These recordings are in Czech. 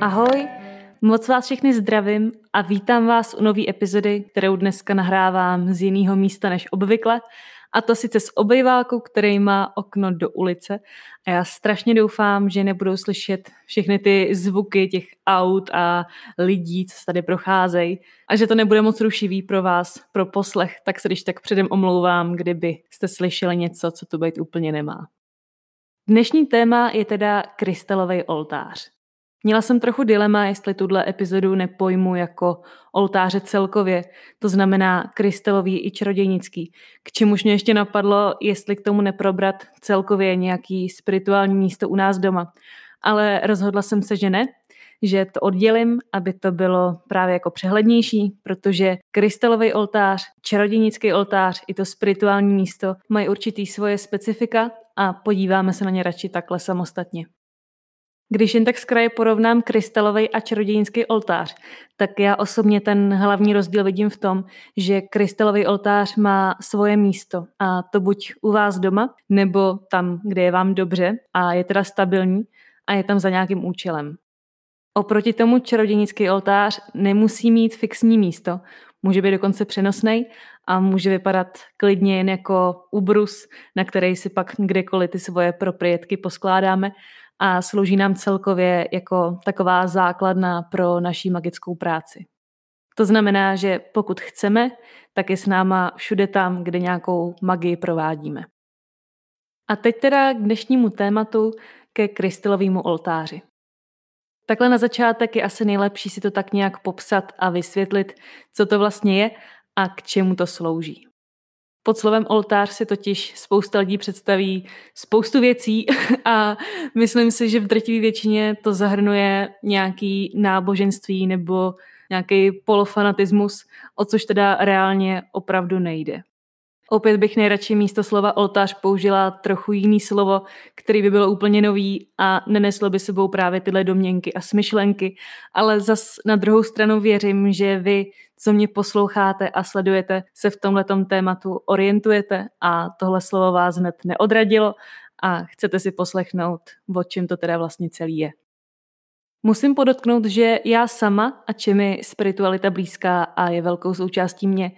Ahoj, moc vás všechny zdravím a vítám vás u nové epizody, kterou dneska nahrávám z jiného místa než obvykle, a to sice s obejvákou, který má okno do ulice. A já strašně doufám, že nebudou slyšet všechny ty zvuky těch aut a lidí, co se tady procházejí a že to nebude moc rušivý pro vás, pro poslech, tak se když tak předem omlouvám, kdyby jste slyšeli něco, co tu být úplně nemá. Dnešní téma je teda krystalový oltář. Měla jsem trochu dilema, jestli tuhle epizodu nepojmu jako oltáře celkově, to znamená krystalový i čarodějnický. K čemuž mě ještě napadlo, jestli k tomu neprobrat celkově nějaký spirituální místo u nás doma. Ale rozhodla jsem se, že ne, že to oddělím, aby to bylo právě jako přehlednější, protože krystalový oltář, čarodějnický oltář i to spirituální místo mají určitý svoje specifika a podíváme se na ně radši takhle samostatně. Když jen tak z kraje porovnám krystalový a čarodějnický oltář, tak já osobně ten hlavní rozdíl vidím v tom, že krystalový oltář má svoje místo. A to buď u vás doma, nebo tam, kde je vám dobře a je teda stabilní a je tam za nějakým účelem. Oproti tomu čarodějnický oltář nemusí mít fixní místo, může být dokonce přenosný a může vypadat klidně jen jako ubrus, na který si pak kdekoliv ty svoje proprietky poskládáme a slouží nám celkově jako taková základna pro naší magickou práci. To znamená, že pokud chceme, tak je s náma všude tam, kde nějakou magii provádíme. A teď teda k dnešnímu tématu ke krystalovému oltáři. Takhle na začátek je asi nejlepší si to tak nějak popsat a vysvětlit, co to vlastně je a k čemu to slouží. Pod slovem oltář si totiž spousta lidí představí spoustu věcí a myslím si, že v drtivé většině to zahrnuje nějaký náboženství nebo nějaký polofanatismus, o což teda reálně opravdu nejde. Opět bych nejradši místo slova oltář použila trochu jiný slovo, který by bylo úplně nový a neneslo by sebou právě tyhle domněnky a smyšlenky, ale zas na druhou stranu věřím, že vy, co mě posloucháte a sledujete, se v tomhletom tématu orientujete a tohle slovo vás hned neodradilo a chcete si poslechnout, o čem to teda vlastně celý je. Musím podotknout, že já sama, a čem mi spiritualita blízká a je velkou součástí mě,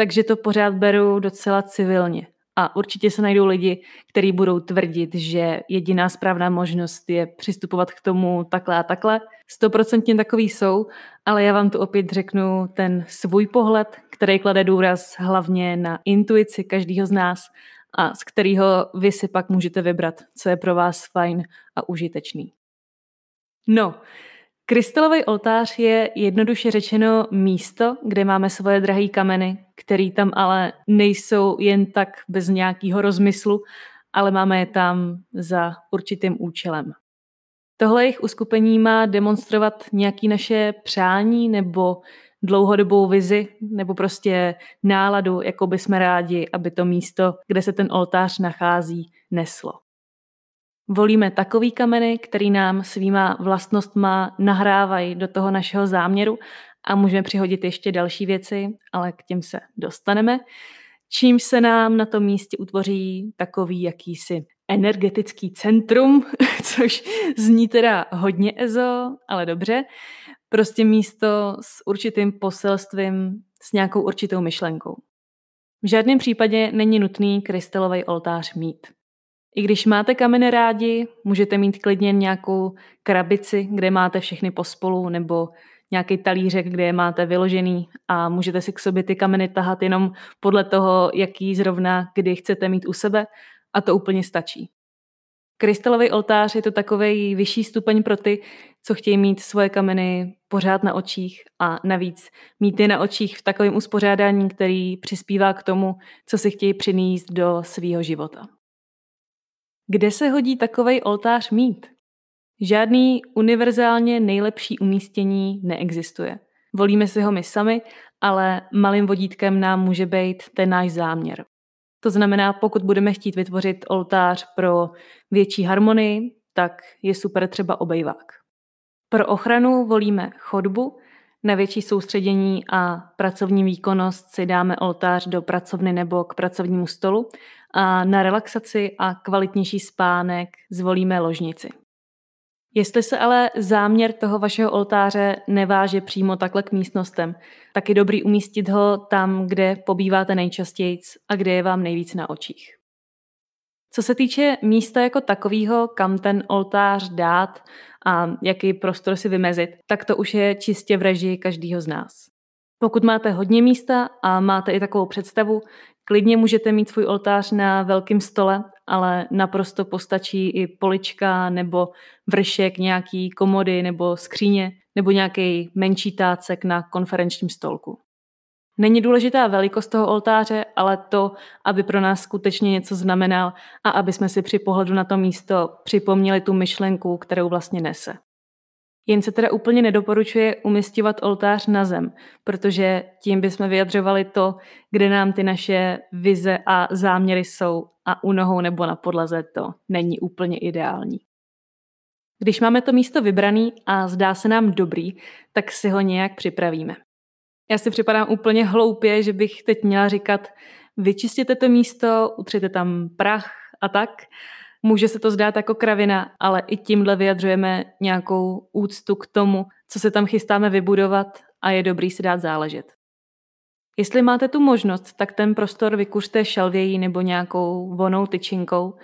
takže to pořád beru docela civilně. A určitě se najdou lidi, kteří budou tvrdit, že jediná správná možnost je přistupovat k tomu takhle a takhle. Stoprocentně takový jsou, ale já vám tu opět řeknu ten svůj pohled, který klade důraz hlavně na intuici každého z nás a z kterého vy si pak můžete vybrat, co je pro vás fajn a užitečný. No, Krystalový oltář je jednoduše řečeno místo, kde máme svoje drahé kameny, které tam ale nejsou jen tak bez nějakého rozmyslu, ale máme je tam za určitým účelem. Tohle jejich uskupení má demonstrovat nějaké naše přání nebo dlouhodobou vizi nebo prostě náladu, jako by jsme rádi, aby to místo, kde se ten oltář nachází, neslo. Volíme takový kameny, který nám svýma vlastnostma nahrávají do toho našeho záměru a můžeme přihodit ještě další věci, ale k těm se dostaneme. Čímž se nám na tom místě utvoří takový jakýsi energetický centrum, což zní teda hodně ezo, ale dobře. Prostě místo s určitým poselstvím, s nějakou určitou myšlenkou. V žádném případě není nutný krystalový oltář mít. I když máte kameny rádi, můžete mít klidně nějakou krabici, kde máte všechny pospolu, nebo nějaký talířek, kde je máte vyložený a můžete si k sobě ty kameny tahat jenom podle toho, jaký zrovna kdy chcete mít u sebe a to úplně stačí. Krystalový oltář je to takový vyšší stupeň pro ty, co chtějí mít svoje kameny pořád na očích a navíc mít je na očích v takovém uspořádání, který přispívá k tomu, co si chtějí přinést do svého života. Kde se hodí takovej oltář mít? Žádný univerzálně nejlepší umístění neexistuje. Volíme si ho my sami, ale malým vodítkem nám může být ten náš záměr. To znamená, pokud budeme chtít vytvořit oltář pro větší harmonii, tak je super třeba obejvák. Pro ochranu volíme chodbu, na větší soustředění a pracovní výkonnost si dáme oltář do pracovny nebo k pracovnímu stolu a na relaxaci a kvalitnější spánek zvolíme ložnici. Jestli se ale záměr toho vašeho oltáře neváže přímo takhle k místnostem, tak je dobrý umístit ho tam, kde pobýváte nejčastěji a kde je vám nejvíc na očích. Co se týče místa jako takového, kam ten oltář dát a jaký prostor si vymezit, tak to už je čistě v režii každého z nás. Pokud máte hodně místa a máte i takovou představu, klidně můžete mít svůj oltář na velkém stole, ale naprosto postačí i polička nebo vršek nějaký komody nebo skříně nebo nějaký menší tácek na konferenčním stolku. Není důležitá velikost toho oltáře, ale to, aby pro nás skutečně něco znamenal a aby jsme si při pohledu na to místo připomněli tu myšlenku, kterou vlastně nese. Jen se teda úplně nedoporučuje umistovat oltář na zem, protože tím bychom vyjadřovali to, kde nám ty naše vize a záměry jsou a u nohou nebo na podlaze to není úplně ideální. Když máme to místo vybraný a zdá se nám dobrý, tak si ho nějak připravíme. Já si připadám úplně hloupě, že bych teď měla říkat, vyčistěte to místo, utřete tam prach a tak. Může se to zdát jako kravina, ale i tímhle vyjadřujeme nějakou úctu k tomu, co se tam chystáme vybudovat a je dobrý si dát záležet. Jestli máte tu možnost, tak ten prostor vykuřte šelvějí nebo nějakou vonou tyčinkou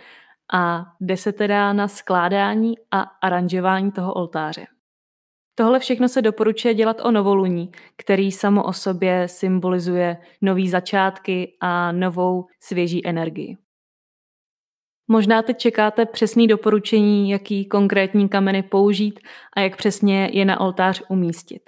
a jde se teda na skládání a aranžování toho oltáře. Tohle všechno se doporučuje dělat o novoluní, který samo o sobě symbolizuje nový začátky a novou svěží energii. Možná teď čekáte přesný doporučení, jaký konkrétní kameny použít a jak přesně je na oltář umístit.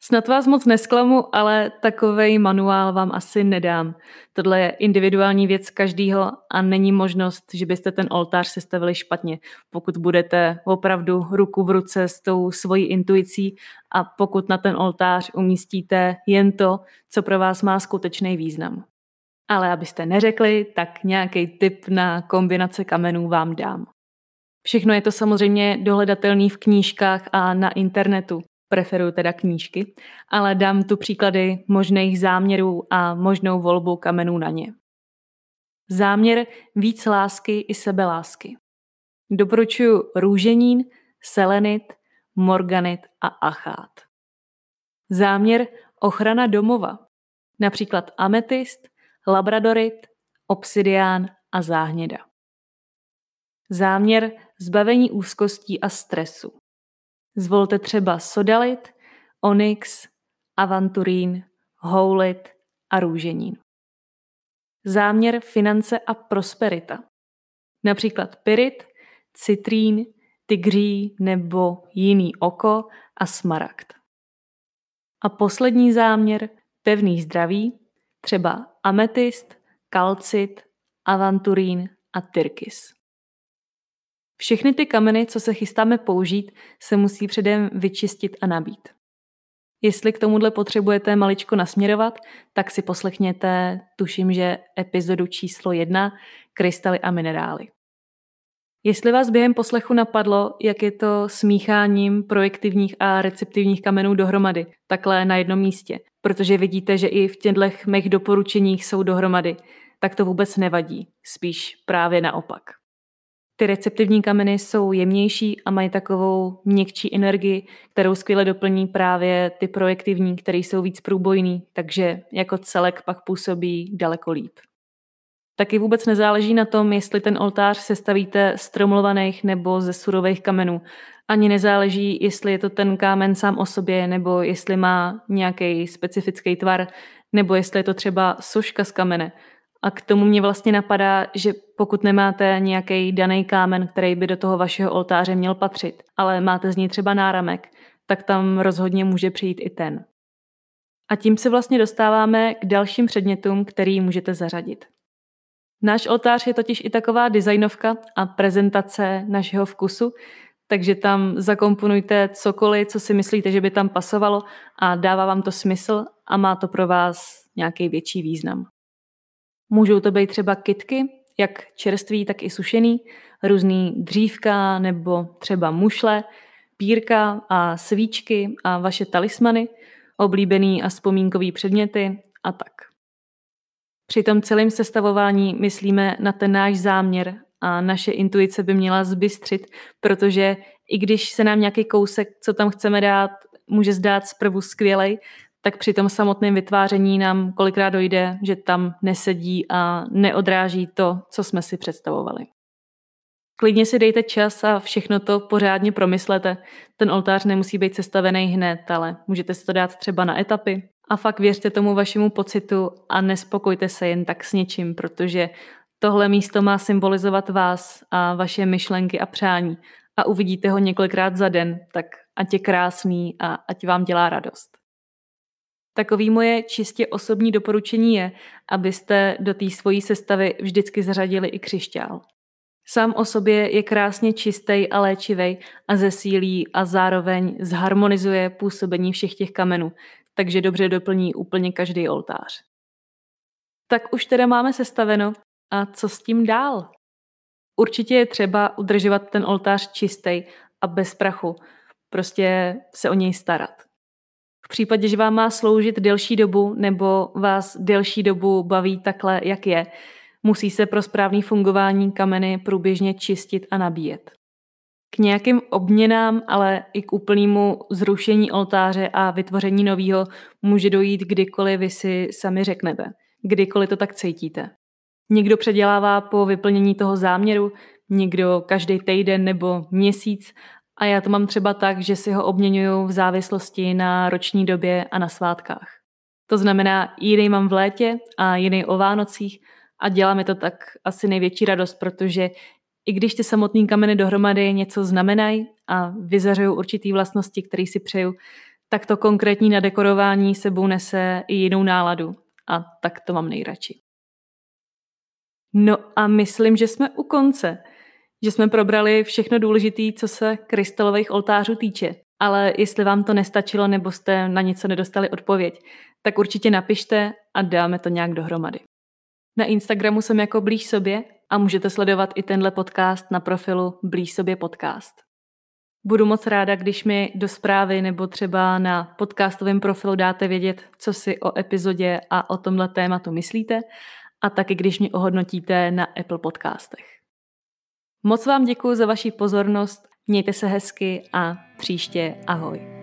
Snad vás moc nesklamu, ale takovej manuál vám asi nedám. Tohle je individuální věc každýho a není možnost, že byste ten oltář sestavili špatně, pokud budete opravdu ruku v ruce s tou svojí intuicí a pokud na ten oltář umístíte jen to, co pro vás má skutečný význam. Ale abyste neřekli, tak nějaký tip na kombinace kamenů vám dám. Všechno je to samozřejmě dohledatelné v knížkách a na internetu, preferuju teda knížky, ale dám tu příklady možných záměrů a možnou volbu kamenů na ně. Záměr víc lásky i sebelásky. Doporučuji růženín, selenit, morganit a achát. Záměr ochrana domova. Například ametist, labradorit, obsidián a záhněda. Záměr zbavení úzkostí a stresu. Zvolte třeba sodalit, onyx, avanturín, houlit a růženín. Záměr finance a prosperita. Například pyrit, citrín, tygří nebo jiný oko a smaragd. A poslední záměr pevný zdraví, třeba ametist, kalcit, avanturín a tyrkis. Všechny ty kameny, co se chystáme použít, se musí předem vyčistit a nabít. Jestli k tomuhle potřebujete maličko nasměrovat, tak si poslechněte, tuším, že epizodu číslo jedna, krystaly a minerály. Jestli vás během poslechu napadlo, jak je to s mícháním projektivních a receptivních kamenů dohromady, takhle na jednom místě, protože vidíte, že i v těchto mých doporučeních jsou dohromady, tak to vůbec nevadí, spíš právě naopak. Ty receptivní kameny jsou jemnější a mají takovou měkčí energii, kterou skvěle doplní právě ty projektivní, které jsou víc průbojný, takže jako celek pak působí daleko líp. Taky vůbec nezáleží na tom, jestli ten oltář sestavíte z tromlovaných nebo ze surových kamenů. Ani nezáleží, jestli je to ten kámen sám o sobě, nebo jestli má nějaký specifický tvar, nebo jestli je to třeba soška z kamene. A k tomu mě vlastně napadá, že pokud nemáte nějaký daný kámen, který by do toho vašeho oltáře měl patřit, ale máte z ní třeba náramek, tak tam rozhodně může přijít i ten. A tím se vlastně dostáváme k dalším předmětům, který můžete zařadit. Náš oltář je totiž i taková designovka a prezentace našeho vkusu, takže tam zakomponujte cokoliv, co si myslíte, že by tam pasovalo a dává vám to smysl a má to pro vás nějaký větší význam. Můžou to být třeba kitky, jak čerstvý, tak i sušený, různý dřívka nebo třeba mušle, pírka a svíčky a vaše talismany, oblíbený a vzpomínkový předměty a tak. Při tom celém sestavování myslíme na ten náš záměr a naše intuice by měla zbystřit, protože I když se nám nějaký kousek, co tam chceme dát, může zdát zprvu skvělej, tak při tom samotném vytváření nám kolikrát dojde, že tam nesedí a neodráží to, co jsme si představovali. Klidně si dejte čas a všechno to pořádně promyslete. Ten oltář nemusí být sestavený hned, ale můžete si to dát třeba na etapy. A fakt věřte tomu vašemu pocitu a nespokojte se jen tak s něčím, protože tohle místo má symbolizovat vás a vaše myšlenky a přání a uvidíte ho několikrát za den, tak ať je krásný a ať vám dělá radost. Takový moje čistě osobní doporučení je, abyste do té svojí sestavy vždycky zařadili i křišťál. Sám o sobě je krásně čistý a léčivý a zesílí a zároveň zharmonizuje působení všech těch kamenů, takže dobře doplní úplně každý oltář. Tak už teda máme sestaveno a co s tím dál? Určitě je třeba udržovat ten oltář čistý a bez prachu, prostě se o něj starat. V případě, že vám má sloužit delší dobu nebo vás delší dobu baví takhle, jak je, musí se pro správné fungování kameny průběžně čistit a nabíjet. K nějakým obměnám, ale i k úplnému zrušení oltáře a vytvoření nového může dojít kdykoliv vy si sami řeknete, kdykoliv to tak cítíte. Někdo předělává po vyplnění toho záměru, někdo každý týden nebo měsíc a já to mám třeba tak, že si ho obměňuju v závislosti na roční době a na svátkách. To znamená, jiný mám v létě a jiný o Vánocích a dělá mi to tak asi největší radost, protože i když ty samotné kameny dohromady něco znamenají a vyzařují určitý vlastnosti, které si přeju, tak to konkrétní nadekorování sebou nese i jinou náladu a tak to mám nejradši. No a myslím, že jsme u konce že jsme probrali všechno důležité, co se krystalových oltářů týče. Ale jestli vám to nestačilo nebo jste na něco nedostali odpověď, tak určitě napište a dáme to nějak dohromady. Na Instagramu jsem jako Blíž sobě a můžete sledovat i tenhle podcast na profilu Blíž sobě podcast. Budu moc ráda, když mi do zprávy nebo třeba na podcastovém profilu dáte vědět, co si o epizodě a o tomhle tématu myslíte a taky když mě ohodnotíte na Apple podcastech. Moc vám děkuji za vaši pozornost, mějte se hezky a příště ahoj.